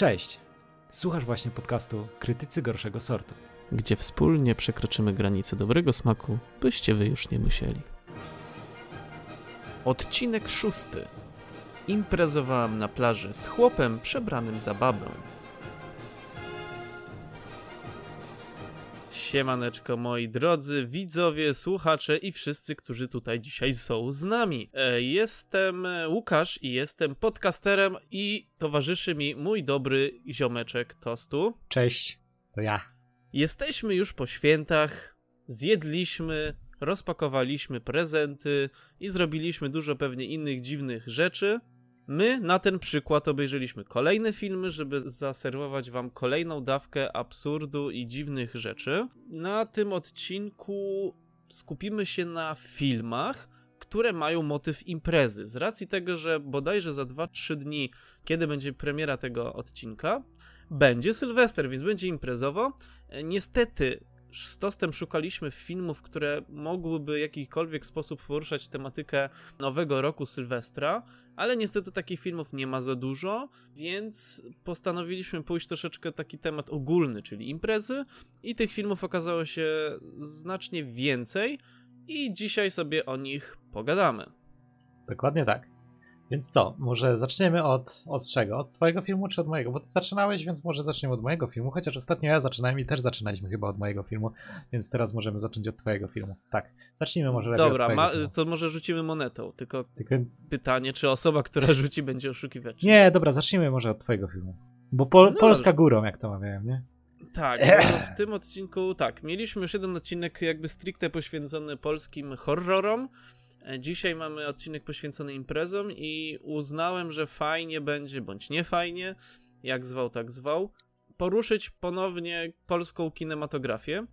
Cześć! Słuchasz właśnie podcastu Krytycy Gorszego Sortu. gdzie wspólnie przekroczymy granice dobrego smaku, byście wy już nie musieli. Odcinek szósty. Imprezowałem na plaży z chłopem przebranym za babę. Siemaneczko moi drodzy widzowie, słuchacze i wszyscy, którzy tutaj dzisiaj są z nami. E, Jestem Łukasz i jestem podcasterem i towarzyszy mi mój dobry ziomeczek Tostu. Cześć, to ja. Jesteśmy już po świętach, zjedliśmy, rozpakowaliśmy prezenty i zrobiliśmy dużo pewnie innych dziwnych rzeczy. My na ten przykład obejrzeliśmy kolejne filmy, żeby zaserwować wam kolejną dawkę absurdu i dziwnych rzeczy. Na tym odcinku skupimy się na filmach, które mają motyw imprezy. Z racji tego, że bodajże za 2-3 dni, kiedy będzie premiera tego odcinka, będzie Sylwester, więc będzie imprezowo. E, Niestety, z Tostem szukaliśmy filmów, które mogłyby w jakikolwiek sposób poruszać tematykę nowego roku Sylwestra, ale niestety takich filmów nie ma za dużo, więc postanowiliśmy pójść troszeczkę taki temat ogólny, czyli imprezy, i tych filmów okazało się znacznie więcej, i dzisiaj sobie o nich pogadamy. Dokładnie tak. Więc co, może zaczniemy od, od czego? Od twojego filmu czy od mojego? Bo ty zaczynałeś, więc może zaczniemy od mojego filmu, chociaż ostatnio ja zaczynałem i też zaczynaliśmy chyba od mojego filmu, więc teraz możemy zacząć od twojego filmu. Tak, zacznijmy może Dobra, od ma, to może rzucimy monetą, tylko Tylko... pytanie, czy osoba, która rzuci, będzie oszukiwać. Nie, dobra, zacznijmy może od twojego filmu. Bo Pol No Polska dobrze. górą, jak to mawiałem, nie? Tak, w tym odcinku, tak, mieliśmy już jeden odcinek jakby stricte poświęcony polskim horrorom. Dzisiaj mamy odcinek poświęcony imprezom i uznałem, że fajnie będzie, bądź nie fajnie, jak zwał, tak zwał, poruszyć ponownie polską kinematografię.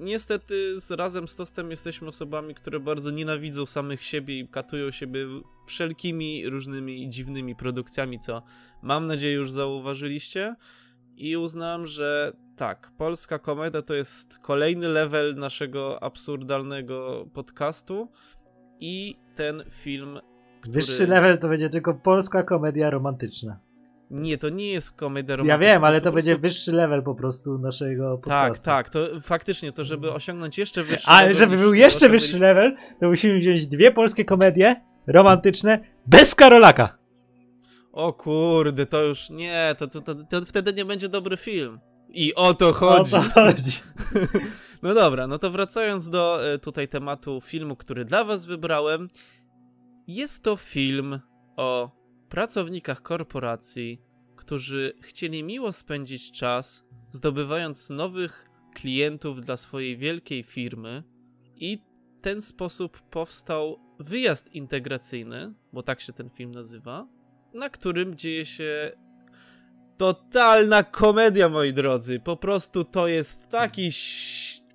Niestety z, razem z Tostem jesteśmy osobami, które bardzo nienawidzą samych siebie i katują siebie wszelkimi różnymi dziwnymi produkcjami, co mam nadzieję już zauważyliście i uznałem, że tak, polska komedia to jest kolejny level naszego absurdalnego podcastu i ten film, który... Wyższy level to będzie tylko polska komedia romantyczna. Nie, to nie jest komedia Ja romantyczna. wiem, ale to będzie wyższy level po prostu naszego Tak, podcastu. tak, to faktycznie to, żeby osiągnąć jeszcze wyższy Ale level żeby niż był jeszcze wyższy level, to musimy wziąć dwie polskie komedie romantyczne bez Karolaka. O kurde, to już nie, to, to, to, to wtedy nie będzie dobry film. I o to chodzi. O to chodzi. No dobra, no to wracając do e, tutaj tematu filmu, który dla was wybrałem. Jest to film o pracownikach korporacji, którzy chcieli miło spędzić czas, zdobywając nowych klientów dla swojej wielkiej firmy i ten sposób powstał wyjazd integracyjny, bo tak się ten film nazywa, na którym dzieje się totalna komedia, moi drodzy. Po prostu to jest taki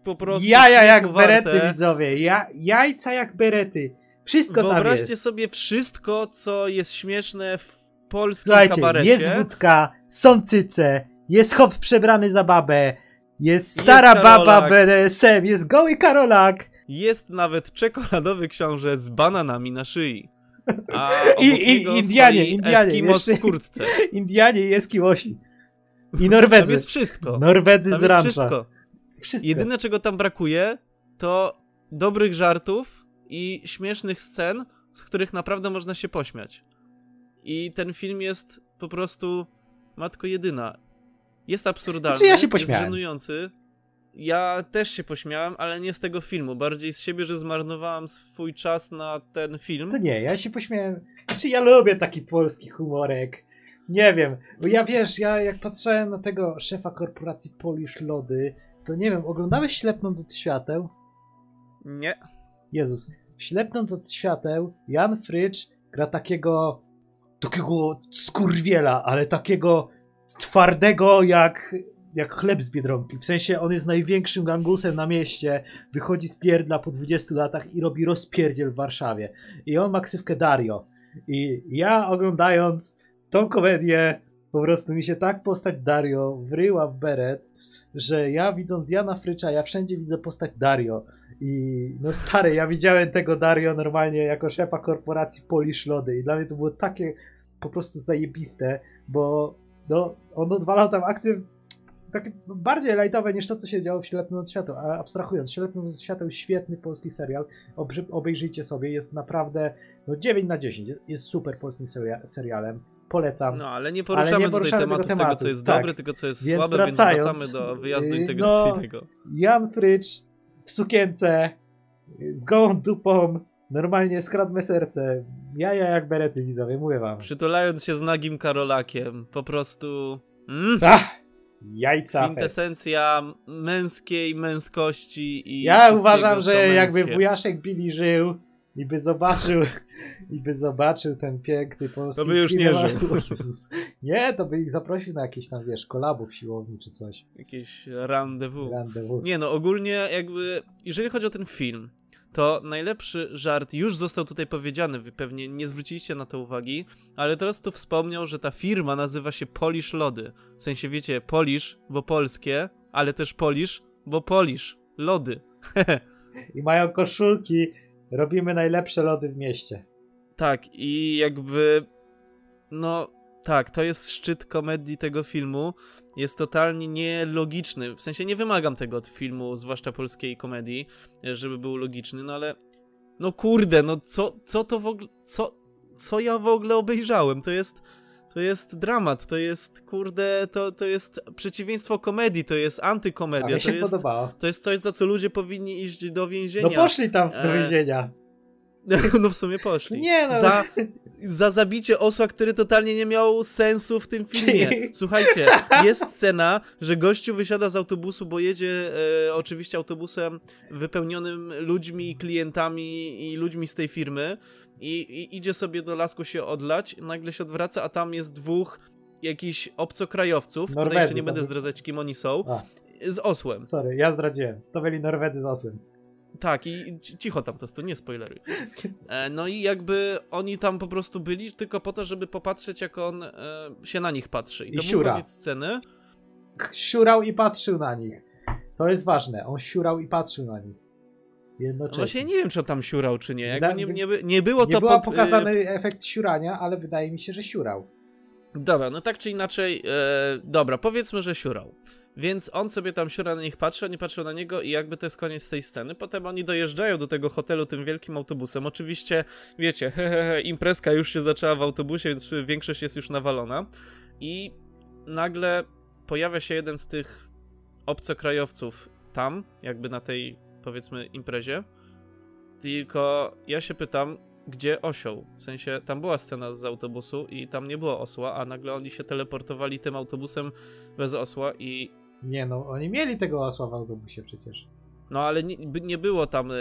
po prostu Jaja jak warte. berety, widzowie. Ja, jajca jak berety. Wszystko tam Wyobraźcie sobie wszystko, co jest śmieszne w polskim Słuchajcie, kabarecie. jest wódka, są cyce, jest hop przebrany za babę, jest stara Jest baba. BDSM, jest goły Karolak. Jest nawet czekoladowy książę z bananami na szyi. A I- i- Indianie, Indianie, Eskimos jeszcze- w kurtce. Indianie i Eskimosi. I Tam Norwedzy. jest wszystko. Norwedzy Tam z jest rancza. wszystko. Wszystko. Jedyne, czego tam brakuje, to dobrych żartów i śmiesznych scen, z których naprawdę można się pośmiać. I ten film jest po prostu matko jedyna. Jest absurdalny, Znaczy, ja się jest pośmiałem. żenujący. Ja też się pośmiałem, ale nie z tego filmu. Bardziej z siebie, że zmarnowałem swój czas na ten film. To nie, ja się pośmiałem. Znaczy ja lubię taki polski humorek. Nie wiem, bo ja wiesz, ja jak patrzyłem na tego szefa korporacji Polish Lody, to nie wiem, oglądałeś Ślepnąc od świateł? Nie. Jezus. Ślepnąc od świateł, Jan Frycz gra takiego takiego skurwiela, ale takiego twardego jak, jak chleb z Biedronki. W sensie on jest największym gangusem na mieście, wychodzi z pierdla po 20 latach i robi rozpierdziel w Warszawie. I on ma ksywkę Dario. I ja oglądając tą komedię, po prostu mi się tak postać Dario wryła w beret, że ja widząc Jana Frycza, ja wszędzie widzę postać Dario. I no stary, ja widziałem tego Dario normalnie jako szefa korporacji Polish Lody i dla mnie to było takie po prostu zajebiste, bo no, on odwalał tam akcje takie bardziej lightowe niż to, co się działo w Ślepym od Świateł. A abstrahując, Ślepym od Świateł świetny polski serial. Obejrzyjcie sobie, jest naprawdę no 9 na 10. Jest super polskim seria- serialem. Polecam. No, ale nie poruszamy, nie tutaj poruszamy tego tematu, tego, tematu, co jest tak. dobre, tylko co jest Więc słabe, wracając, więc wracamy do wyjazdu yy, integracyjnego. Jan Frycz w sukience, z gołą dupą, normalnie skradł me serce. Jaja jak berety widzowie, mówię wam. Przytulając się z nagim Karolakiem, po prostu... Mm, Ach, jajca. kwintesencja męskiej męskości i Ja uważam, że jakby męskie. wujaszek Billy żył i by zobaczył i by zobaczył ten piękny polski To by już nie żył. Nie, to by ich zaprosił na jakieś tam, wiesz, kolabów siłowni czy coś. Jakieś rendezvous. Rendezvous. Nie no, ogólnie jakby, jeżeli chodzi o ten film, to najlepszy żart już został tutaj powiedziany, wy pewnie nie zwróciliście na to uwagi, ale teraz tu wspomniał, że ta firma nazywa się Polish Lody. W sensie, wiecie, Polish, bo polskie, ale też Polish, bo Polish. Lody. I mają koszulki, robimy najlepsze lody w mieście. Tak, i jakby. No, tak, to jest szczyt komedii tego filmu. Jest totalnie nielogiczny. W sensie nie wymagam tego od filmu, zwłaszcza polskiej komedii, żeby był logiczny, no ale. No kurde, no co, co to w ogóle. Co, co ja w ogóle obejrzałem? To jest. To jest dramat, to jest, kurde, to, to jest przeciwieństwo komedii, to jest A antykomedia, mi to się jest, podobało. to jest coś, za co ludzie powinni iść do więzienia. No poszli tam do E, więzienia. No w sumie poszli. Nie no. Za, za zabicie osła, który totalnie nie miał sensu w tym filmie. Słuchajcie, jest scena, że gościu wysiada z autobusu, bo jedzie e, oczywiście autobusem wypełnionym ludźmi, klientami i ludźmi z tej firmy i, i idzie sobie do lasku się odlać, nagle się odwraca, a tam jest dwóch jakichś obcokrajowców, tutaj Norwedzy jeszcze nie będę by- zdradzać kim oni są, A. z osłem. Sorry, ja zdradziłem. To byli Norwedzy z osłem. Tak, i ci- cicho tam to, to nie spoileruj. E, no i jakby oni tam po prostu byli tylko po to, żeby popatrzeć, jak on e, się na nich patrzy. I I to był siura. koniec sceny. Siurał i patrzył na nich. To jest ważne. On siurał i patrzył na nich. No Jednocześnie. właśnie nie wiem, czy on tam siurał, czy nie. Jakby nie, nie, nie było Nie to była pod, pokazany e, efekt siurania, ale wydaje mi się, że siurał. Dobra, no tak czy inaczej, e, dobra, powiedzmy, że siurał. Więc on sobie tam siura na nich patrzy, oni patrzą na niego i jakby to jest koniec tej sceny. Potem oni dojeżdżają do tego hotelu tym wielkim autobusem. Oczywiście, wiecie, hehehe, imprezka już się zaczęła w autobusie, więc większość jest już nawalona. I nagle pojawia się jeden z tych obcokrajowców tam, jakby na tej, powiedzmy, imprezie. Tylko ja się pytam, gdzie osioł? W sensie, tam była scena z autobusu i tam nie było osła, a nagle oni się teleportowali tym autobusem bez osła i... Nie no, oni mieli tego osła w autobusie przecież. No ale nie, nie było tam e,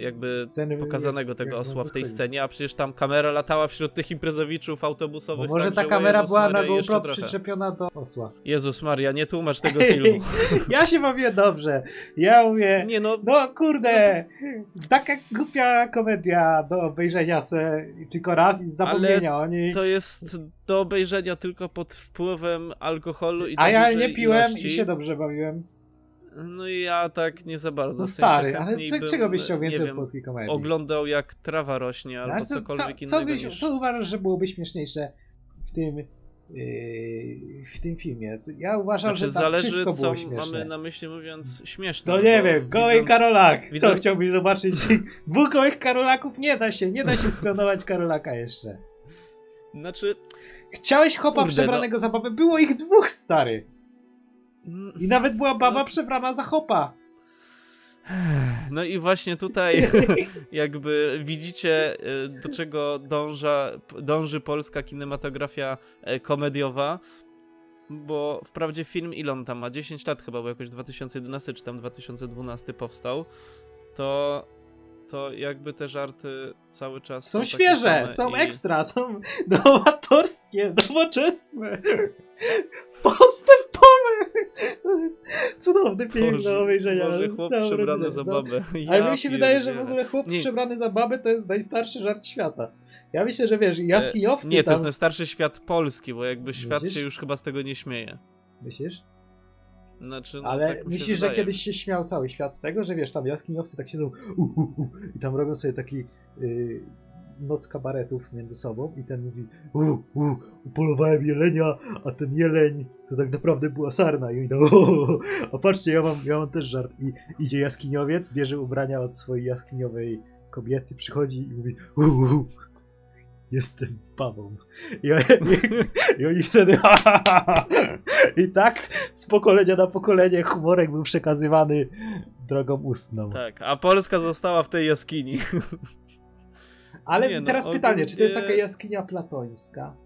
jakby Sceny pokazanego jak- tego jak osła w tej scenie, a przecież tam kamera latała wśród tych imprezowiczów Bo autobusowych. może tak, ta kamera Jezus była Maria, na GoPro przyczepiona do osła. Jezus Maria, nie tłumacz tego filmu. ja się bawię dobrze. Ja mówię, Nie no, no kurde, taka głupia komedia do obejrzenia se tylko raz i zapomnienia o niej. to jest do obejrzenia tylko pod wpływem alkoholu i A ja nie piłem ilości. i się dobrze bawiłem. No i ja tak nie za bardzo. No w sensie stary, ale co, bym, czego byś chciał nie więcej wiem, od polskiej komedii? oglądał jak trawa rośnie albo Ale co, cokolwiek co, innego co, byś, niż... co uważasz, że byłoby śmieszniejsze w tym, yy, w tym filmie? Co- Ja uważam, Znaczy że tam zależy wszystko co było śmieszne. mamy na myśli mówiąc śmieszne. No nie bo wiem, gołej widząc- Karolak. Co widząc- chciałbyś zobaczyć? Dwóch gołych Karolaków nie da się, nie da się sklonować Karolaka jeszcze. Znaczy... Chciałeś chopa Kurde, przebranego za babę, było ich dwóch, stary. I nawet była baba No. przebrana za chopa. No i właśnie tutaj jakby widzicie y, do czego dąża, dąży polska kinematografia e, komediowa, bo wprawdzie film ile on tam ma? 10 lat chyba, bo jakoś 2011 czy tam 2012 powstał, to to jakby te żarty cały czas Są takie świeże, są i- ekstra, są nowatorskie, nowoczesne, postępowe. To jest cudowny film Boże, do obejrzenia. Boże, chłop przebrany rodziną. za No. babę. Ale mi się wydaje, że w ogóle chłop Nie. przebrany za babę to jest najstarszy żart świata. Ja myślę, że wiesz, jaskiniowcy E, Nie, to tam... jest najstarszy świat polski, bo jakby świat Myślisz? się już chyba z tego nie śmieje. Myślisz? Znaczy, no, Ale tak mi myślisz, że wydaje. kiedyś się śmiał cały świat z tego, że wiesz, tam jaskiniowcy tak siedzą uh, uh, uh, i tam robią sobie taki yy, noc kabaretów między sobą i ten mówi u, u, upolowałem jelenia, a ten jeleń to tak naprawdę była sarna i oni tam, o, a patrzcie, ja mam, ja mam też żart i idzie jaskiniowiec, bierze ubrania od swojej jaskiniowej kobiety, przychodzi i mówi u, u, jestem babą. I, oni- i, i oni wtedy ha, ha, ha, i tak z pokolenia na pokolenie humorek był przekazywany drogą ustną. Tak, a Polska została w tej jaskini. Ale Nie no, teraz pytanie, czy to jest taka jaskinia platońska?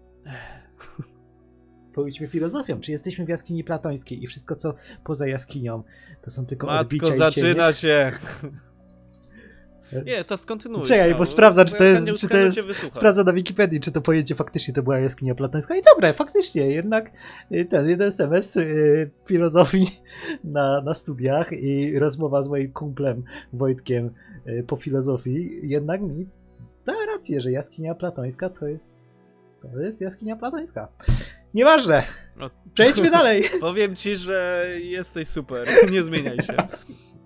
Pójdźmy filozofią. Czy jesteśmy w jaskini platońskiej i wszystko, co poza jaskinią, to są tylko odbicia Matko, i cienie? zaczyna się. Nie, to skontynuuj. Czekaj, śmiało, bo sprawdzam, czy to jest- czy to jest-. Sprawdzę na Wikipedii, czy to pojęcie faktycznie to była jaskinia platońska. I dobre, faktycznie, jednak y, ten jeden semestr y, filozofii na, na studiach i rozmowa z moim kumplem Wojtkiem y, po filozofii jednak mi da rację, że jaskinia platońska to jest to jest jaskinia platońska. Nieważne, No, przejdźmy dalej. Powiem ci, że jesteś super. Nie zmieniaj się.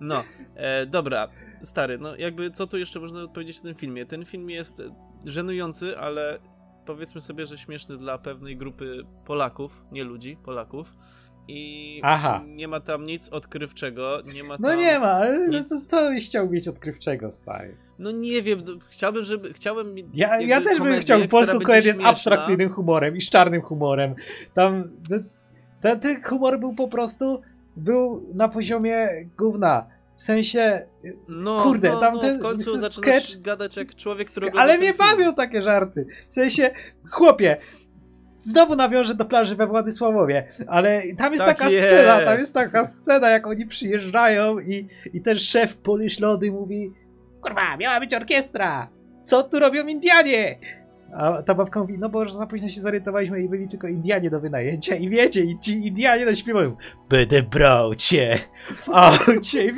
No, e, dobra, stary, no jakby co tu jeszcze można powiedzieć o tym filmie? Ten film jest żenujący, ale powiedzmy sobie, że śmieszny dla pewnej grupy Polaków, nie ludzi, Polaków. I Aha. nie ma tam nic odkrywczego, nie ma tam... No nie ma, ale no nic. to co byś chciał mieć odkrywczego, stary? No nie wiem, no, chciałbym, żeby... Chciałbym... Ja, ja też bym komedię, chciał która polską komedię z abstrakcyjnym humorem i z czarnym humorem. Tam no, ten, ten humor był po prostu był na poziomie gówna. W sensie, No, Kurde, no, tam no, ten w końcu sketch- zaczynasz gadać jak człowiek, który ale mnie bawią takie żarty. W sensie, chłopie, znowu nawiążę do plaży we Władysławowie, ale tam jest Tak taka jest. scena, tam jest taka scena, jak oni przyjeżdżają i, i ten szef Polish Lody mówi kurwa, miała być orkiestra, co tu robią Indianie? A ta babka mówi, no bo już za późno się zorientowaliśmy i byli tylko Indianie do wynajęcia i wiecie, i ci Indianie no śpiewają Będę brał cię w aucie i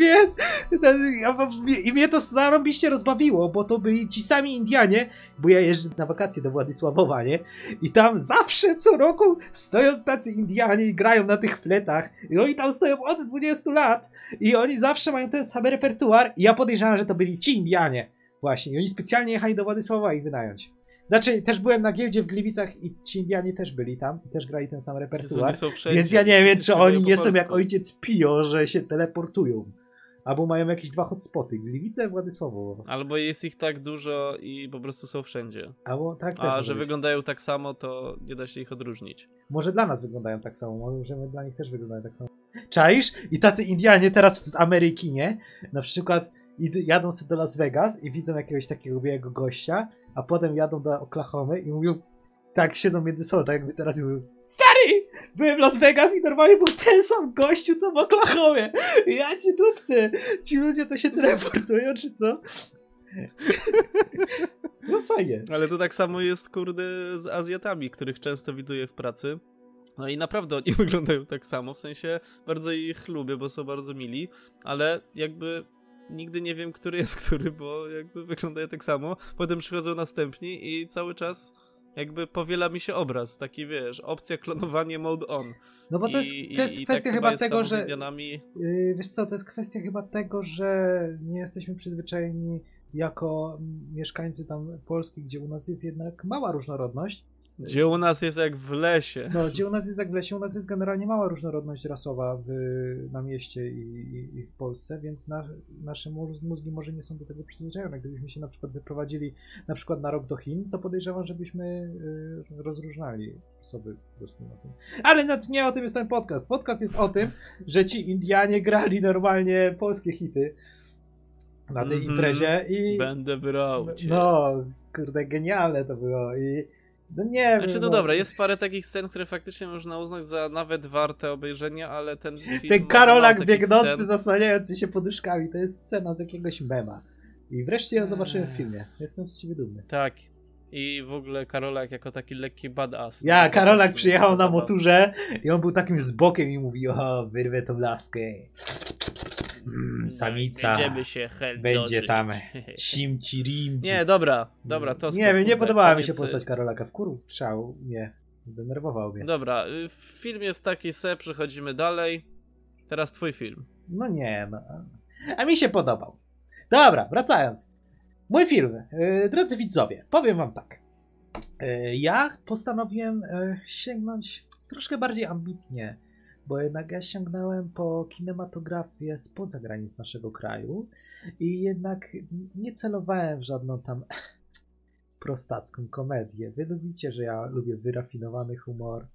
i mnie to zarąbiście rozbawiło, bo to byli ci sami Indianie, bo ja jeżdżę na wakacje do Władysławowa, nie? I tam zawsze co roku stoją tacy Indianie i grają na tych fletach i oni tam stoją od 20 lat i oni zawsze mają ten sam repertuar i ja podejrzewam, że to byli ci Indianie właśnie i oni specjalnie jechali do Władysława ich wynająć. Znaczy, też byłem na giełdzie w Gliwicach i ci Indianie też byli tam i też grali ten sam Jezu, repertuar. są wszędzie, Więc ja nie wiem, czy oni nie są jak ojciec Pio, że się teleportują. Albo mają jakieś dwa hotspoty. Gliwice, Władysławowo. Albo jest ich tak dużo i po prostu są wszędzie. Albo tak A że być. wyglądają tak samo, to nie da się ich odróżnić. Może dla nas wyglądają tak samo, może my dla nich też wyglądają tak samo. Czaisz? I tacy Indianie teraz z Ameryki, nie? Na przykład jadą sobie do Las Vegas i widzą jakiegoś takiego białego gościa, a potem jadą do Oklahomy i mówią, tak siedzą między sobą, tak jakby teraz mówią, stary, byłem w Las Vegas i normalnie był ten sam gościu, co w Oklahomie. Ja ci dupcy, ci ludzie to się teleportują, czy co? No fajnie. Ale to tak samo jest, kurde, z Azjatami, których często widuję w pracy. No i naprawdę oni wyglądają tak samo, w sensie bardzo ich lubię, bo są bardzo mili, ale jakby nigdy nie wiem, który jest który, bo jakby wyglądają tak samo. Potem przychodzą następni i cały czas jakby powiela mi się obraz, taki wiesz, opcja klonowanie mode on. No bo to jest, I- to jest i- i kwestia tak chyba tego, że. Yy, wiesz co, to jest kwestia chyba tego, że nie jesteśmy przyzwyczajeni jako mieszkańcy tam Polski, gdzie u nas jest jednak mała różnorodność. Gdzie u nas jest jak w lesie. No, gdzie u nas jest jak w lesie, u nas jest generalnie mała różnorodność rasowa w, na mieście i, i, i w Polsce, więc na, nasze móz- mózgi może nie są do tego przyzwyczajone. Gdybyśmy się na przykład wyprowadzili na przykład na rok do Chin, to podejrzewam, żebyśmy y, rozróżniali osoby po prostu na tym. Ale no, nie o tym jest ten podcast. Podcast jest o tym, że ci Indianie grali normalnie polskie hity na tej Mhm. imprezie i Będę brał cię. no, kurde, genialne to było i no nie wiem. Znaczy, no dobra, jest parę takich scen, które faktycznie można uznać za nawet warte obejrzenia, ale ten film Ten Karolak biegnący, scen. zasłaniający się poduszkami, to jest scena z jakiegoś mema. I wreszcie ją zobaczyłem w filmie. Jestem z siebie dumny. Tak. I w ogóle Karolak jako taki lekki badass. Ja, To Karolak przyjechał na moturze i on był takim z bokiem i mówi, o, wyrwę tą laskę. Mm, samica. Będziemy się Będzie tam Simci rimci. Nie, dobra, dobra, to Nie wiem, nie podobała mi się postać Karolaka. W kurł trzał mnie. Denerwował mnie. Dobra, y, film jest taki se, przechodzimy dalej. Teraz twój film. No nie, no. A mi się podobał. Dobra, wracając. Mój film, e, drodzy widzowie, powiem wam tak. Ja postanowiłem sięgnąć troszkę bardziej ambitnie, bo jednak ja sięgnąłem po kinematografię spoza granic naszego kraju i jednak nie celowałem w żadną tam prostacką komedię. Wy lubicie, że ja lubię wyrafinowany humor,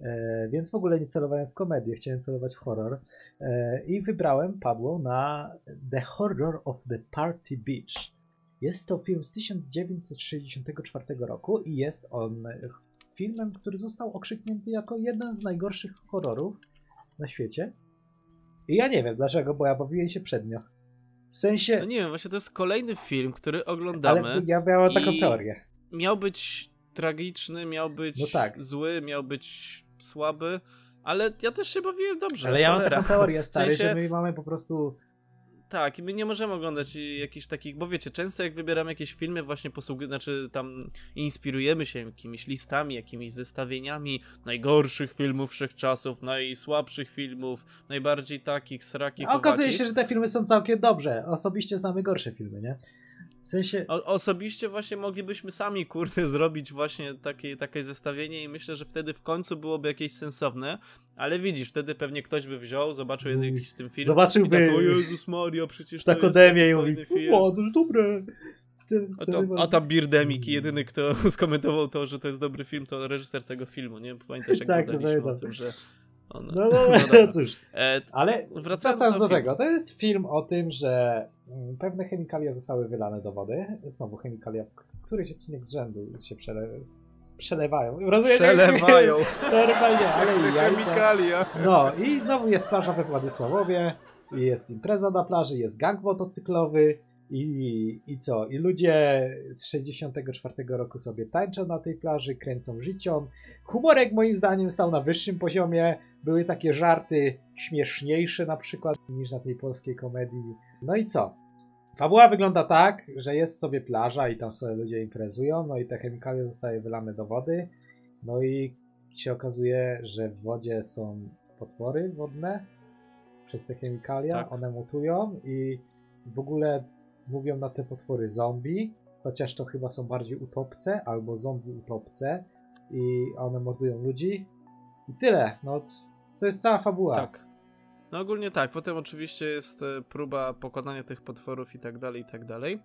e, więc w ogóle nie celowałem w komedię, chciałem celować w horror e, i wybrałem, padło na The Horror of the Party Beach. Jest to film z 1964 roku i jest on filmem, który został okrzyknięty jako jeden z najgorszych horrorów na świecie. I ja nie wiem dlaczego, bo ja bawiłem się przednio. W sensie, No nie wiem, właśnie to jest kolejny film, który oglądamy. ale ja miałem taką teorię. Miał być tragiczny, miał być No tak. zły, miał być słaby, ale ja też się bawiłem dobrze. Ale ja mam taką teorię, stary, sensie- że my mamy po prostu Tak, i my nie możemy oglądać jakichś takich, bo wiecie, często jak wybieramy jakieś filmy, właśnie posługujemy, znaczy tam inspirujemy się jakimiś listami, jakimiś zestawieniami najgorszych filmów wszechczasów, najsłabszych filmów, najbardziej takich, srakich, A okazuje się, że te filmy są całkiem dobrze. Osobiście znamy gorsze filmy, nie? W sensie, O, osobiście właśnie moglibyśmy sami, kurde, zrobić właśnie takie, takie zestawienie i myślę, że wtedy w końcu byłoby jakieś sensowne, ale widzisz, wtedy pewnie ktoś by wziął, zobaczył Mm. jakiś z tym film Zobaczyłby i tak, o Jezus Maria, przecież to tak jest i mówi, film. o, to już dobre. Z tym, z A, to, a tam Birdemik, jedyny kto skomentował to, że to jest dobry film, to reżyser tego filmu, nie? Pamiętasz jak Tak, gadaliśmy o pamiętam. tym, że on... No, no, dobra. no, cóż. E, Ale Wracając wracając do do tego, to jest film o tym, że mm, pewne chemikalia zostały wylane do wody. Znowu chemikalia, któryś odcinek z rzędu się przele... przelewają. Rozumiem, przelewają Normalnie, ale i chemikalia. No i znowu jest plaża we Władysławowie, jest impreza na plaży, jest gang motocyklowy i, i co? I ludzie z 64 roku sobie tańczą na tej plaży, kręcą życią. Humorek moim zdaniem stał na wyższym poziomie. Były takie żarty śmieszniejsze na przykład niż na tej polskiej komedii. No i co? Fabuła wygląda tak, że jest sobie plaża i tam sobie ludzie imprezują, no i te chemikalia zostały wylane do wody. No i się okazuje, że w wodzie są potwory wodne przez te chemikalia, Tak. one mutują i w ogóle mówią na te potwory zombie, chociaż to chyba są bardziej utopce albo zombie utopce i one mordują ludzi. I tyle, no co jest cała fabuła. Tak. No ogólnie tak, potem oczywiście jest e, próba pokonania tych potworów i tak dalej, i tak dalej.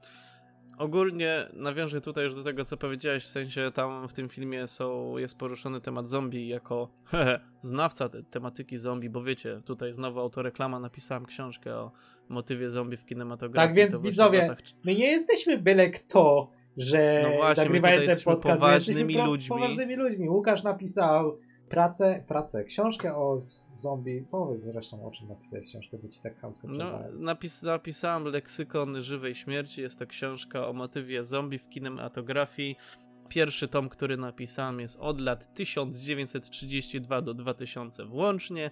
Ogólnie nawiążę tutaj już do tego, co powiedziałeś, w sensie tam w tym filmie są, jest poruszony temat zombie jako hehe, znawca te, tematyki zombie, bo wiecie, tutaj znowu autoreklama, napisałem książkę o motywie zombie w kinematografii. Tak więc widzowie, latach My nie jesteśmy byle kto, że No właśnie, my tutaj jesteśmy podcast. my poważnymi jesteśmy ludźmi. Poważnymi ludźmi. Łukasz napisał pracę, pracę, książkę o zombie. Powiedz zresztą o czym napisałeś książkę, bo ci tak chamsko No, napis, napisałem Leksykon Żywej Śmierci. Jest to książka o motywie zombie w kinematografii. Pierwszy tom, który napisałem, jest od lat 1932 do 2000 włącznie.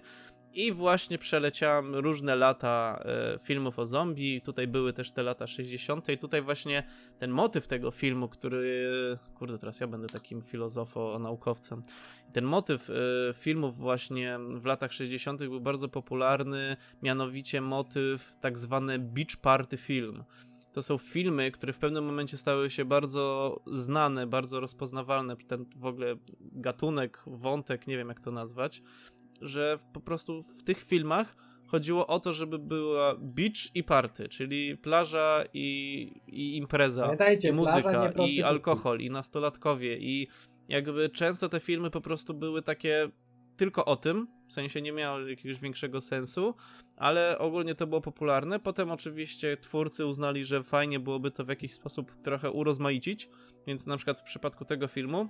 I właśnie przeleciałem różne lata e, filmów o zombie. Tutaj były też te lata 60. I tutaj właśnie ten motyw tego filmu, który. Kurde, teraz ja będę takim filozofo-naukowcem. Ten motyw e, filmów właśnie w latach 60. był bardzo popularny, mianowicie motyw tak zwany beach party film. To są filmy, które w pewnym momencie stały się bardzo znane, bardzo rozpoznawalne. Ten w ogóle gatunek, wątek, nie wiem jak to nazwać, że po prostu w tych filmach chodziło o to, żeby była beach i party, czyli plaża i, i impreza, Pamiętajcie, i plaża, muzyka, nie i alkohol, i nastolatkowie, i jakby często te filmy po prostu były takie tylko o tym, w sensie nie miały jakiegoś większego sensu, ale ogólnie to było popularne. Potem oczywiście twórcy uznali, że fajnie byłoby to w jakiś sposób trochę urozmaicić, więc na przykład w przypadku tego filmu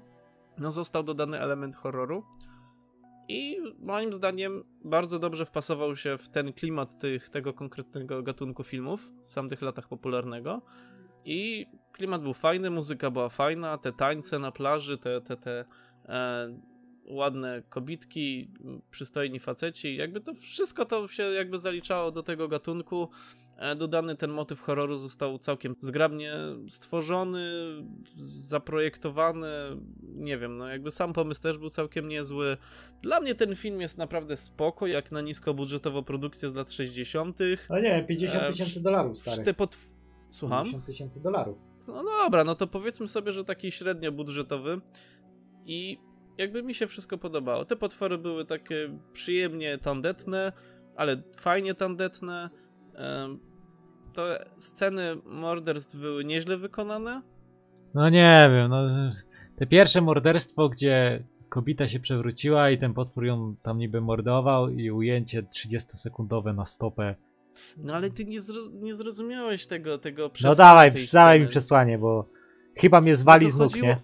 no został dodany element horroru i moim zdaniem bardzo dobrze wpasował się w ten klimat tych, tego konkretnego gatunku filmów w tamtych latach popularnego. I klimat był fajny, muzyka była fajna, te tańce na plaży, te, te, te e, ładne kobitki, przystojni faceci, jakby to wszystko to się jakby zaliczało do tego gatunku. E, Dodany ten motyw horroru został całkiem zgrabnie stworzony, zaprojektowany, nie wiem, no jakby sam pomysł też był całkiem niezły. Dla mnie ten film jest naprawdę spoko, jak na niskobudżetową produkcję z lat 60. No nie wiem, 50 E, tysięcy dolarów, stary. Te potw- Słucham? 50 tysięcy dolarów. No dobra, no to powiedzmy sobie, że taki średnio budżetowy i jakby mi się wszystko podobało. Te potwory były takie przyjemnie tandetne, ale fajnie tandetne. To sceny morderstw były nieźle wykonane. No nie wiem, no te pierwsze morderstwo, gdzie kobieta się przewróciła i ten potwór ją tam niby mordował i ujęcie 30-sekundowe na stopę. No ale ty nie, zro nie zrozumiałeś tego, tego No przesłania dawaj, tej dawaj sceny. mi przesłanie, bo chyba mnie zwali No z nóg, nie?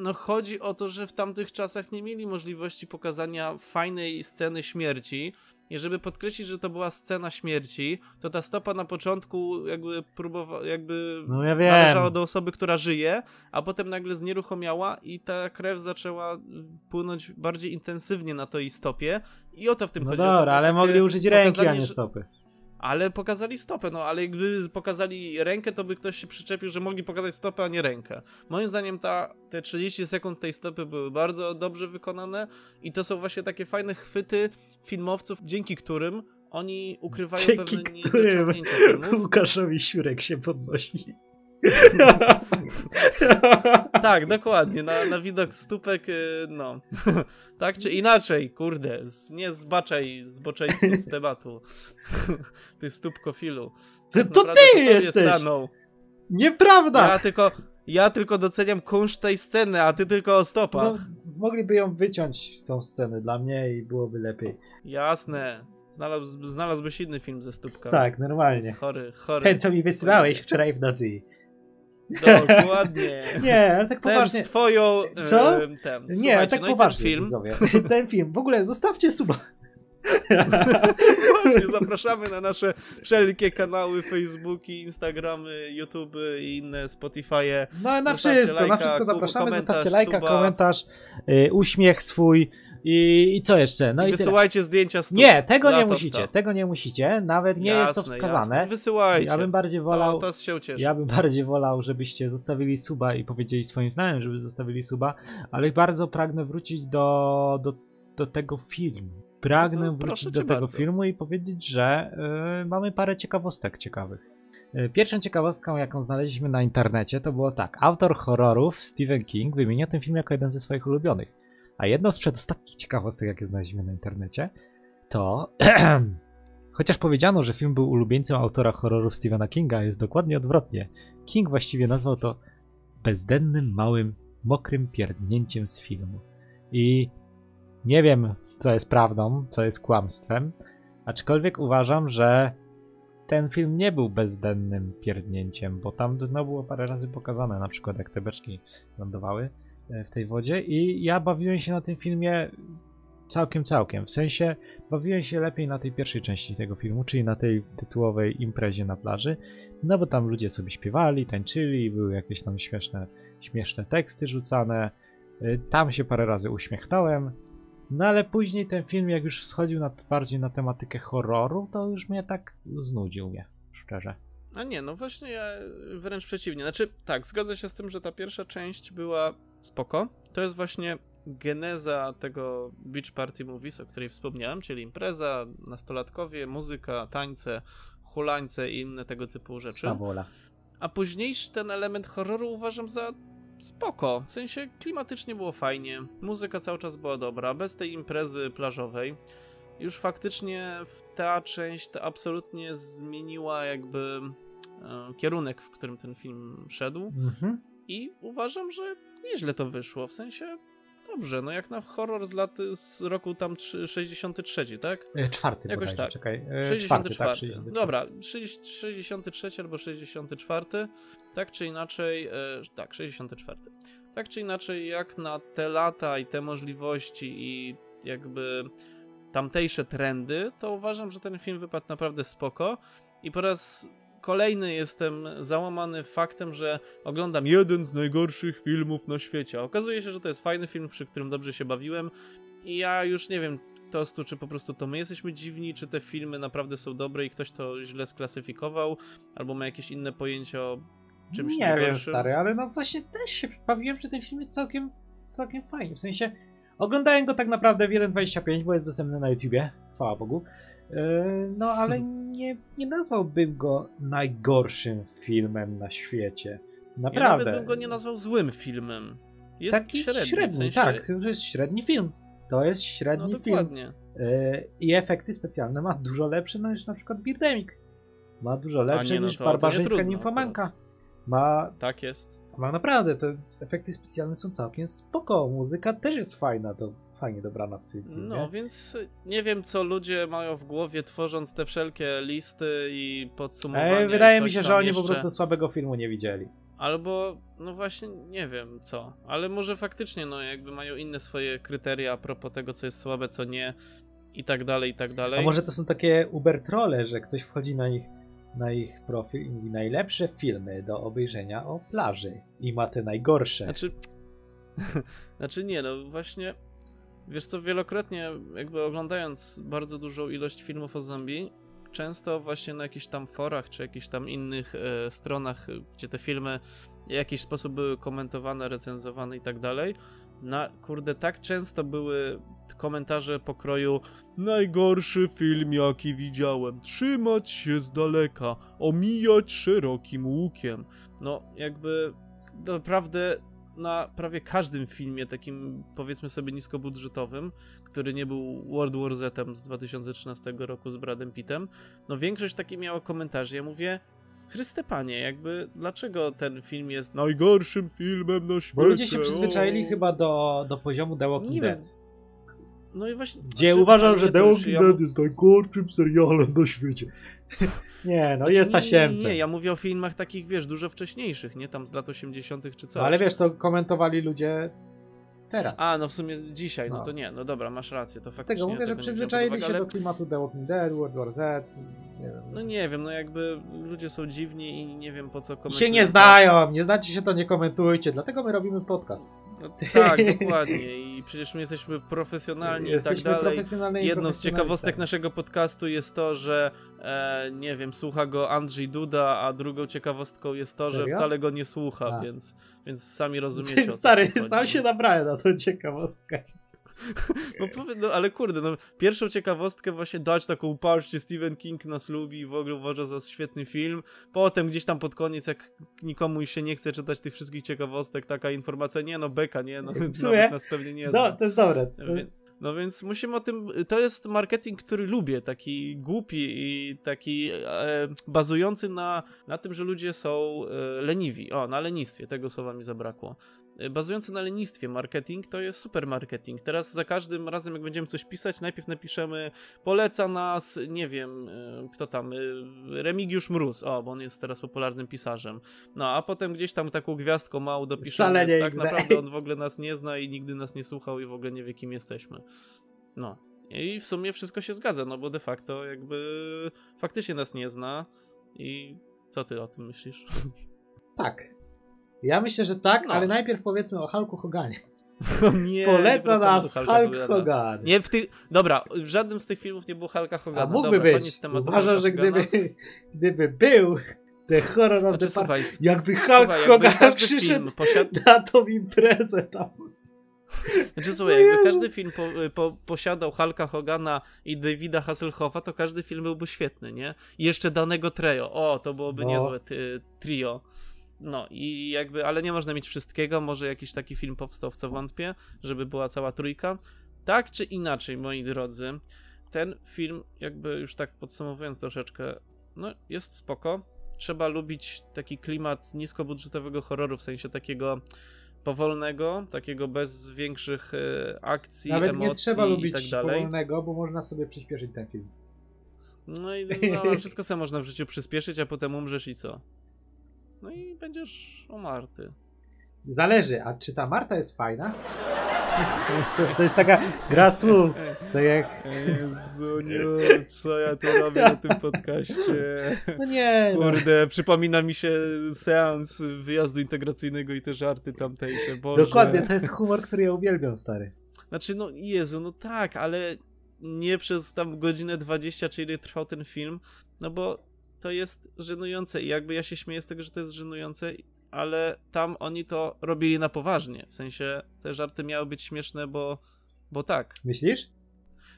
No chodzi o to, że w tamtych czasach nie mieli możliwości pokazania fajnej sceny śmierci. I żeby podkreślić, że to była scena śmierci, to ta stopa na początku jakby próbowała, jakby No ja należała do osoby, która żyje, a potem nagle znieruchomiała i ta krew zaczęła płynąć bardziej intensywnie na tej stopie. I o to w tym No chodzi. dobra, ale mogli użyć ręki, a nie stopy. Ale pokazali stopę, no ale jakby pokazali rękę, to by ktoś się przyczepił, że mogli pokazać stopę, a nie rękę. Moim zdaniem ta, te 30 sekund tej stopy były bardzo dobrze wykonane i to są właśnie takie fajne chwyty filmowców, dzięki którym oni ukrywają Dzięki pewne niedociągnięcia filmów. Łukaszowi Siurek się podnosi. Tak, dokładnie, na, na widok stópek, y, no. tak czy inaczej, kurde, nie zbaczaj zboczeńcu z tematu. Ty stópkofilu. To, to naprawdę ty jesteś! stanął. Nieprawda! Ja tylko, ja tylko doceniam kunszt tej sceny, a ty tylko o No, stopach. mogliby ją wyciąć, tą scenę dla mnie i byłoby lepiej. Jasne. Znalazł, znalazłbyś inny film ze stópką. Tak, normalnie. Chory, chory. Ten, co mi wysyłałeś wczoraj w nocy. Dokładnie. Nie, ale tak Ten poważnie. z twoją... Co? em, Ten. Nie, Słuchajcie, tak no i poważnie, ten film, widzowie. Ten film. W ogóle zostawcie suba. Właśnie, zapraszamy na nasze wszelkie kanały, Facebooki, Instagramy, YouTube i inne Spotify'e. No na Zostawcie wszystko, na lajka, wszystko ku- zapraszamy. komentarz, Zostawcie lajka, suba. komentarz, y, uśmiech swój i, i co jeszcze? No I i tyle. wysyłajcie zdjęcia stóp. Nie, tego nie musicie. Tego nie musicie. Nawet nie jest to Jasne, wskazane. Jasne. Wysyłajcie. Ja bym bardziej to, wolał. to się ucieszy. Ja bym bardziej wolał, żebyście zostawili suba i powiedzieli swoim znajomym, żeby zostawili suba, ale bardzo pragnę wrócić do, do, do tego filmu. Pragnę No to wrócić do tego bardzo. filmu i powiedzieć, że y, mamy parę ciekawostek ciekawych. Y, Pierwszą ciekawostką, jaką znaleźliśmy na internecie, to było tak. Autor horrorów Stephen King wymienia ten film jako jeden ze swoich ulubionych. A jedną z przedostatnich ciekawostek, jakie znaleźliśmy na internecie, to chociaż powiedziano, że film był ulubieńcem autora horrorów Stephena Kinga, jest dokładnie odwrotnie. King właściwie nazwał to bezdennym, małym, mokrym pierdnięciem z filmu. I nie wiem, co jest prawdą, co jest kłamstwem, aczkolwiek uważam, że ten film nie był bezdennym pierdnięciem, bo tam no, było parę razy pokazane, na przykład jak te beczki lądowały w tej wodzie i ja bawiłem się na tym filmie całkiem, całkiem. W sensie bawiłem się lepiej na tej pierwszej części tego filmu, czyli na tej tytułowej imprezie na plaży, no bo tam ludzie sobie śpiewali, tańczyli, były jakieś tam śmieszne, śmieszne teksty rzucane. Y, Tam się parę razy uśmiechnąłem. No ale później ten film, jak już schodził na, bardziej na tematykę horroru, to już mnie tak znudził mnie, szczerze. A nie, no właśnie ja wręcz przeciwnie. Znaczy, tak, zgodzę się z tym, że ta pierwsza część była spoko. To jest właśnie geneza tego Beach Party Movies, o której wspomniałem, czyli impreza, nastolatkowie, muzyka, tańce, hulańce i inne tego typu rzeczy. Sawola. A późniejszy ten element horroru uważam za spoko. W sensie klimatycznie było fajnie, muzyka cały czas była dobra, bez tej imprezy plażowej. Już faktycznie ta część to absolutnie zmieniła jakby e, kierunek, w którym ten film szedł. Mhm. I uważam, że nieźle to wyszło. W sensie dobrze, no jak na horror z lat z roku tam trzy- 63, tak? E, Czwarty Jakoś bodajże, tak. czekaj. E, 64. Czwarty, tak, 64. Dobra, 60 63 albo 64. Tak czy inaczej, e, tak, 64. Tak czy inaczej, jak na te lata i te możliwości i jakby tamtejsze trendy, to uważam, że ten film wypadł naprawdę spoko. I po raz kolejny jestem załamany faktem, że oglądam jeden z najgorszych filmów na świecie. Okazuje się, że to jest fajny film, przy którym dobrze się bawiłem. I ja już nie wiem, Tostu, czy po prostu to my jesteśmy dziwni, czy te filmy naprawdę są dobre i ktoś to źle sklasyfikował, albo ma jakieś inne pojęcie o czymś Nie wiem, najgorszym. stary, ale no właśnie też się bawiłem przy tym filmie całkiem, całkiem fajnie. W sensie oglądałem go tak naprawdę w 1.25, bo jest dostępny na YouTubie, chwała Bogu. Yy, No ale nie, nie nazwałbym go najgorszym filmem na świecie. Ja Naprawdę. nawet bym go nie nazwał złym filmem. Jest Taki średni, średni, w sensie... tak. To jest średni film. To jest No średni film. dokładnie. E, I efekty specjalne ma dużo lepsze niż na przykład Birdemic. Ma dużo lepsze nie, no niż to- to Barbarzyńska trudno Nimfomanka. akurat. Ma, Tak jest. ma naprawdę, te efekty specjalne są całkiem spoko. Muzyka też jest fajna, to fajnie dobrana w tym filmie. No, więc nie wiem, co ludzie mają w głowie, tworząc te wszelkie listy i podsumowania. I wydaje mi się, że oni jeszcze. po prostu słabego filmu nie widzieli. Albo, no właśnie, nie wiem co, ale może faktycznie, no jakby mają inne swoje kryteria a propos tego, co jest słabe, co nie i tak dalej, i tak dalej. A może to są takie Uber trolle, że ktoś wchodzi na ich, na ich profil i mówi najlepsze filmy do obejrzenia o plaży i ma te najgorsze. Znaczy, znaczy nie, no właśnie, wiesz co, wielokrotnie jakby oglądając bardzo dużą ilość filmów o zombie, często właśnie na jakichś tam forach, czy jakichś tam innych e, stronach, gdzie te filmy w jakiś sposób były komentowane, recenzowane i tak dalej, na, kurde, tak często były komentarze pokroju najgorszy film jaki widziałem, trzymać się z daleka, omijać szerokim łukiem. No, jakby naprawdę na prawie każdym filmie takim powiedzmy sobie niskobudżetowym, który nie był World War Z z 2013 roku z Bradem Pittem, no większość takie miała komentarzy. Ja mówię, Chryste panie, jakby dlaczego ten film jest najgorszym filmem na świecie? Bo ludzie się przyzwyczaili O. chyba do, do poziomu The Walking Nie Dead. wiem. No i właśnie. Gdzie znaczy, uważam, że The Walking Dead jest najgorszym serialem na świecie. nie, no Znaczy, jest nie, tasiemce. Nie, nie, ja mówię o filmach takich, wiesz, dużo wcześniejszych, nie tam z lat 80. czy coś. No, ale wiesz, to komentowali ludzie teraz. A, no w sumie dzisiaj, no, No. to nie, no dobra, masz rację, to faktycznie. Tego mówię, że nie przyzwyczaili się uwagę, do ale- klimatu The Walking Dead, World War Z. Nie wiem. No nie wiem, no jakby ludzie są dziwni i nie wiem po co komentują. się nie znają, nie znacie się, to nie komentujcie. Dlatego my robimy podcast. No, tak, dokładnie. I przecież my jesteśmy profesjonalni i tak Jesteśmy dalej. Jedną z ciekawostek naszego podcastu jest to, że e, nie wiem, słucha go Andrzej Duda, a drugą ciekawostką jest to, że Serio? wcale go nie słucha, A. więc, więc sami rozumiecie. Stary, sam się nabrałem na tą ciekawostkę. No, powie, no ale kurde, no pierwszą ciekawostkę właśnie dać taką, patrzcie, Stephen King nas lubi i w ogóle uważa za świetny film. Potem gdzieś tam pod koniec, jak nikomu się nie chce czytać tych wszystkich ciekawostek, taka informacja, nie no, beka, nie, no nawet nas pewnie nie No, zna. to jest dobre. To jest... No więc musimy o tym. To jest marketing, który lubię, taki głupi i taki e, bazujący na, na tym, że ludzie są e, leniwi. O, na lenistwie, tego słowa mi zabrakło. E, Bazujący na lenistwie marketing to jest super marketing. Teraz za każdym razem, jak będziemy coś pisać, najpierw napiszemy poleca nas, nie wiem, e, kto tam, e, Remigiusz Mróz, o, bo on jest teraz popularnym pisarzem. No, a potem gdzieś tam taką gwiazdką małą dopiszemy, nie tak naprawdę on w ogóle nas nie zna i nigdy nas nie słuchał i w ogóle nie wie, kim jesteśmy. No. I w sumie wszystko się zgadza, no bo de facto jakby faktycznie nas nie zna i co ty o tym myślisz? Tak. Ja myślę, że tak, No. ale najpierw powiedzmy o Hulku Hoganie. Nie, Poleca wracamy nas Hulk Hogana. Hogan. Nie, w tych... Dobra, w żadnym z tych filmów nie było Hulka Hogana. A mógłby Dobra, być. Uważam, że gdyby, gdyby był The Horror of Znaczy, the słuchaj, jakby Hulk słuchaj, Hogan przyszedł film posiada... na tą imprezę tam. Znaczy słuchaj, jakby każdy film po, po, posiadał Hulka Hogana i Davida Hasselhoffa, to każdy film byłby świetny, nie? I jeszcze danego trio. O, to byłoby No. niezłe trio. No i jakby, ale nie można mieć wszystkiego, może jakiś taki film powstał, w co wątpię, żeby była cała trójka. Tak czy inaczej, moi drodzy, ten film, jakby już tak podsumowując troszeczkę, no jest spoko. Trzeba lubić taki klimat niskobudżetowego horroru, w sensie takiego powolnego, takiego bez większych e, akcji, Nawet emocji nie trzeba i lubić tak dalej. powolnego, bo można sobie przyspieszyć ten film. No i no, wszystko sobie można w życiu przyspieszyć, a potem umrzesz i co? No i będziesz umarty. Zależy, a czy ta Marta jest fajna? To, jest taka gra słów. Tak jak. Jezu, nie, co ja tu robię na tym podcaście? No nie. No. Kurde, przypomina mi się seans wyjazdu integracyjnego i te żarty tamtejsze, Boże. Dokładnie, to jest humor, który ja uwielbiam, stary. Znaczy, no Jezu, no tak, ale nie przez tam godzinę 20, czy ile trwał ten film, no bo to jest żenujące i jakby ja się śmieję z tego, że to jest żenujące, ale tam oni to robili na poważnie, w sensie te żarty miały być śmieszne, bo, bo tak. Myślisz?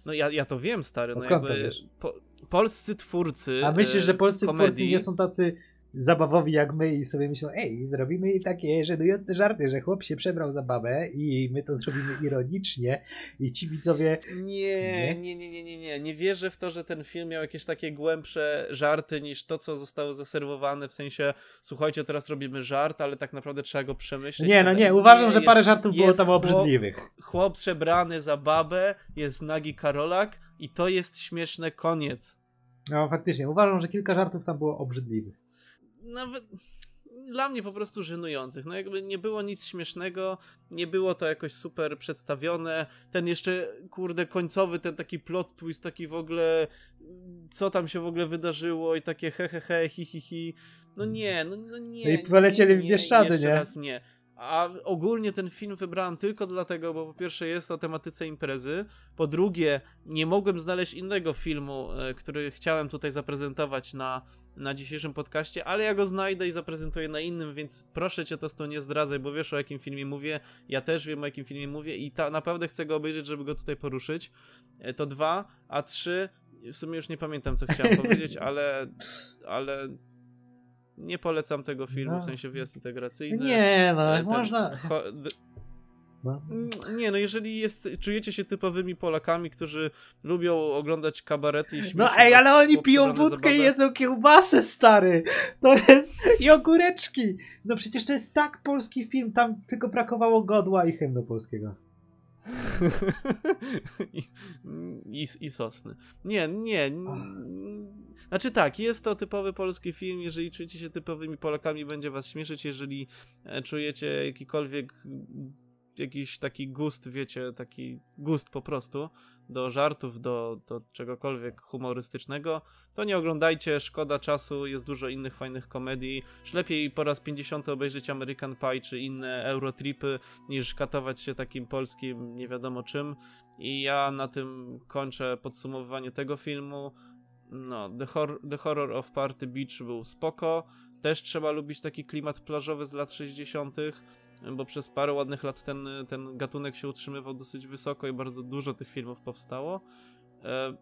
No ja, ja to wiem, stary, no skąd to jakby wiesz? po, polscy twórcy A myślisz, e, że polscy komedii, twórcy nie są tacy zabawowi jak my i sobie myślą, ej, zrobimy takie żenujące żarty, że chłop się przebrał za babę i my to zrobimy ironicznie i ci widzowie... Nie, nie, nie, nie, nie, nie. Nie wierzę w to, że ten film miał jakieś takie głębsze żarty niż to, co zostało zaserwowane, w sensie, słuchajcie, teraz robimy żart, ale tak naprawdę trzeba go przemyśleć. Nie, no nie, uważam, że jest- parę żartów było tam chłop- obrzydliwych. Chłop przebrany za babę, jest nagi Karolak i to jest śmieszne, koniec. No faktycznie, uważam, że kilka żartów tam było obrzydliwych. Nawet dla mnie po prostu żenujących. No jakby nie było nic śmiesznego, nie było to jakoś super przedstawione. Ten jeszcze, kurde, końcowy, ten taki plot twist, taki w ogóle, co tam się w ogóle wydarzyło i takie he he he, hi hi hi. No nie, no, no nie. No i polecieli nie, w Bieszczady, jeszcze nie? raz nie. A ogólnie ten film wybrałem tylko dlatego, bo po pierwsze jest o tematyce imprezy, po drugie nie mogłem znaleźć innego filmu, e, który chciałem tutaj zaprezentować na, na dzisiejszym podcaście, ale ja go znajdę i zaprezentuję na innym, więc proszę cię to nie zdradzaj, bo wiesz o jakim filmie mówię, ja też wiem o jakim filmie mówię i ta, naprawdę chcę go obejrzeć, żeby go tutaj poruszyć. E, To dwa, a trzy, w sumie już nie pamiętam co chciałem powiedzieć, ale, ale nie polecam tego filmu, No. w sensie wjazd integracyjny. Nie, no, E, ten można... d- No. Mm, Nie, no jeżeli jest, czujecie się typowymi Polakami, którzy lubią oglądać kabarety i No ej, ale oni piją wódkę i jedzą kiełbasę, stary! To jest... i ogóreczki! No przecież to jest tak polski film, tam tylko brakowało godła i hymnu polskiego. I, i, I sosny. Nie, nie. Znaczy tak, jest to typowy polski film. Jeżeli czujecie się typowymi Polakami, będzie was śmieszyć. Jeżeli e, czujecie jakikolwiek jakiś taki gust, wiecie, taki gust po prostu do żartów, do, do czegokolwiek humorystycznego, to nie oglądajcie, szkoda czasu, jest dużo innych fajnych komedii. Już lepiej po raz 50 obejrzeć American Pie czy inne Eurotripy, niż katować się takim polskim nie wiadomo czym. I ja na tym kończę podsumowywanie tego filmu. No, The, Hor- The Horror of Party Beach był spoko. Też trzeba lubić taki klimat plażowy z lat 60., bo przez parę ładnych lat ten, ten gatunek się utrzymywał dosyć wysoko i bardzo dużo tych filmów powstało. E,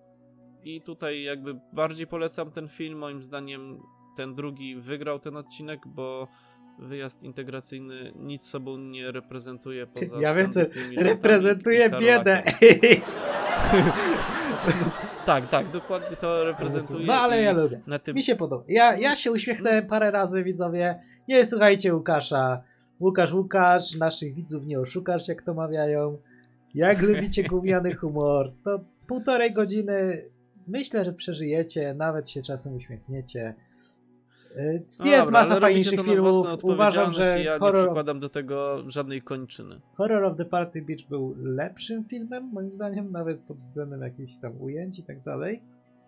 I tutaj jakby bardziej polecam ten film. Moim zdaniem ten drugi wygrał ten odcinek, bo wyjazd integracyjny nic sobą nie reprezentuje poza Ja wiem, co reprezentuje biedę. tak, tak, dokładnie to reprezentuje. No ale ja lubię. Tym... Mi się podoba. Ja, ja się uśmiechnąłem parę razy, widzowie. Nie słuchajcie Łukasza. Łukasz, Łukasz, naszych widzów nie oszukasz, jak to mawiają. Jak lubicie gumiany humor, to półtorej godziny myślę, że przeżyjecie, nawet się czasem uśmiechniecie. Y, Jest dobra, masa fajniejszych filmów. Uważam, że ja nie horror, przykładam do tego żadnej kończyny. horror of the Party Beach był lepszym filmem, moim zdaniem, nawet pod względem jakichś tam ujęć i tak dalej.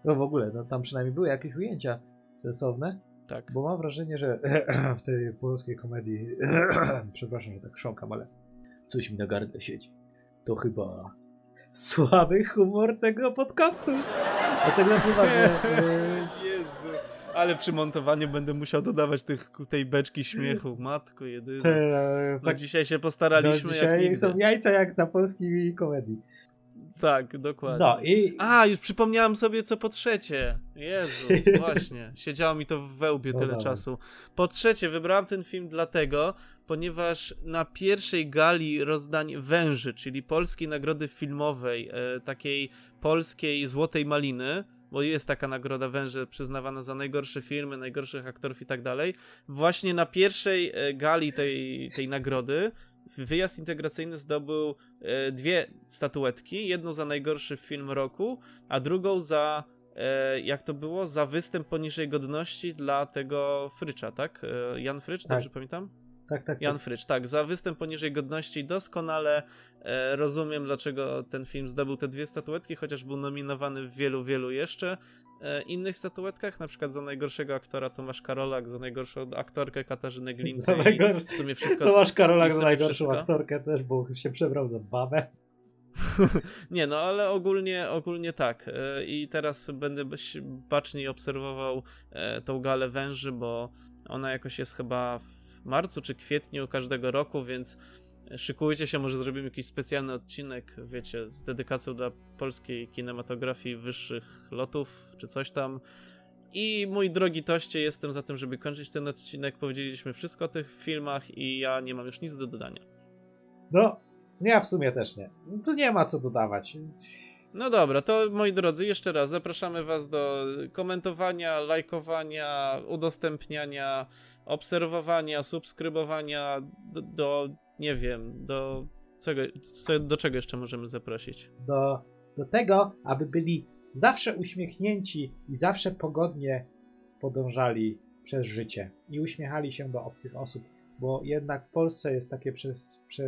No w ogóle, no tam przynajmniej były jakieś ujęcia sensowne. Tak. Bo mam wrażenie, że w tej polskiej komedii, przepraszam, że tak chrząkam, ale coś mi na gardle siedzi. To chyba słaby humor tego podcastu. Dlatego chyba, że... e, Jezu. Ale przy montowaniu będę musiał dodawać tych, tej beczki śmiechu. Matko jedyna. No tak, dzisiaj się no, postaraliśmy jak dzisiaj nigdy. są jajca jak na polskiej komedii. Tak, dokładnie. No i... A, już przypomniałem sobie co po trzecie. Jezu, właśnie. Siedziało mi to w wełbie No tyle czasu. Po trzecie, wybrałem ten film dlatego, ponieważ na pierwszej gali rozdań Węży, czyli polskiej nagrody filmowej, e, takiej polskiej Złotej Maliny, bo jest taka nagroda Węże przyznawana za najgorsze filmy, najgorszych aktorów i tak dalej. Właśnie na pierwszej e, gali tej, tej nagrody wyjazd integracyjny zdobył e, dwie statuetki. Jedną za najgorszy film roku, a drugą za, e, jak to było, za występ poniżej godności dla tego Frycza, tak? E, Jan Frycz, Tak. dobrze pamiętam? Tak, tak, Jan tak. Frycz, tak, za występ poniżej godności doskonale rozumiem, dlaczego ten film zdobył te dwie statuetki, chociaż był nominowany w wielu, wielu jeszcze innych statuetkach, na przykład za najgorszego aktora Tomasz Karolak, za najgorszą aktorkę Katarzynę Za Glinkę i najgor... w sumie wszystko... Tomasz Karolak za najgorszą wszystko. aktorkę też, bo się przebrał za babę. Nie, no ale ogólnie, ogólnie tak. E, I teraz będę baczniej obserwował e, tą galę węży, bo ona jakoś jest chyba w marcu czy kwietniu każdego roku, więc szykujcie się, może zrobimy jakiś specjalny odcinek, wiecie, z dedykacją dla polskiej kinematografii wyższych lotów, czy coś tam. I mój drogi toście, jestem za tym, żeby kończyć ten odcinek. Powiedzieliśmy wszystko o tych filmach i ja nie mam już nic do dodania. No, ja w sumie też nie. Tu nie ma co dodawać. No dobra, to moi drodzy, jeszcze raz zapraszamy Was do komentowania, lajkowania, udostępniania, obserwowania, subskrybowania, do, do nie wiem, do czego, co, do czego jeszcze możemy zaprosić? Do, do tego, aby byli zawsze uśmiechnięci i zawsze pogodnie podążali przez życie i uśmiechali się do obcych osób, bo jednak w Polsce jest takie przez. Prze...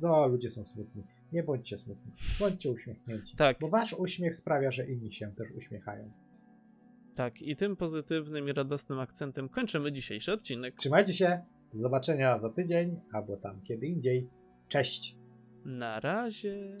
No, ludzie są smutni. Nie bądźcie smutni, bądźcie uśmiechnięci. Tak. Bo wasz uśmiech sprawia, że inni się też uśmiechają. Tak, i tym pozytywnym i radosnym akcentem kończymy dzisiejszy odcinek. Trzymajcie się, do zobaczenia za tydzień albo tam kiedy indziej. Cześć! Na razie.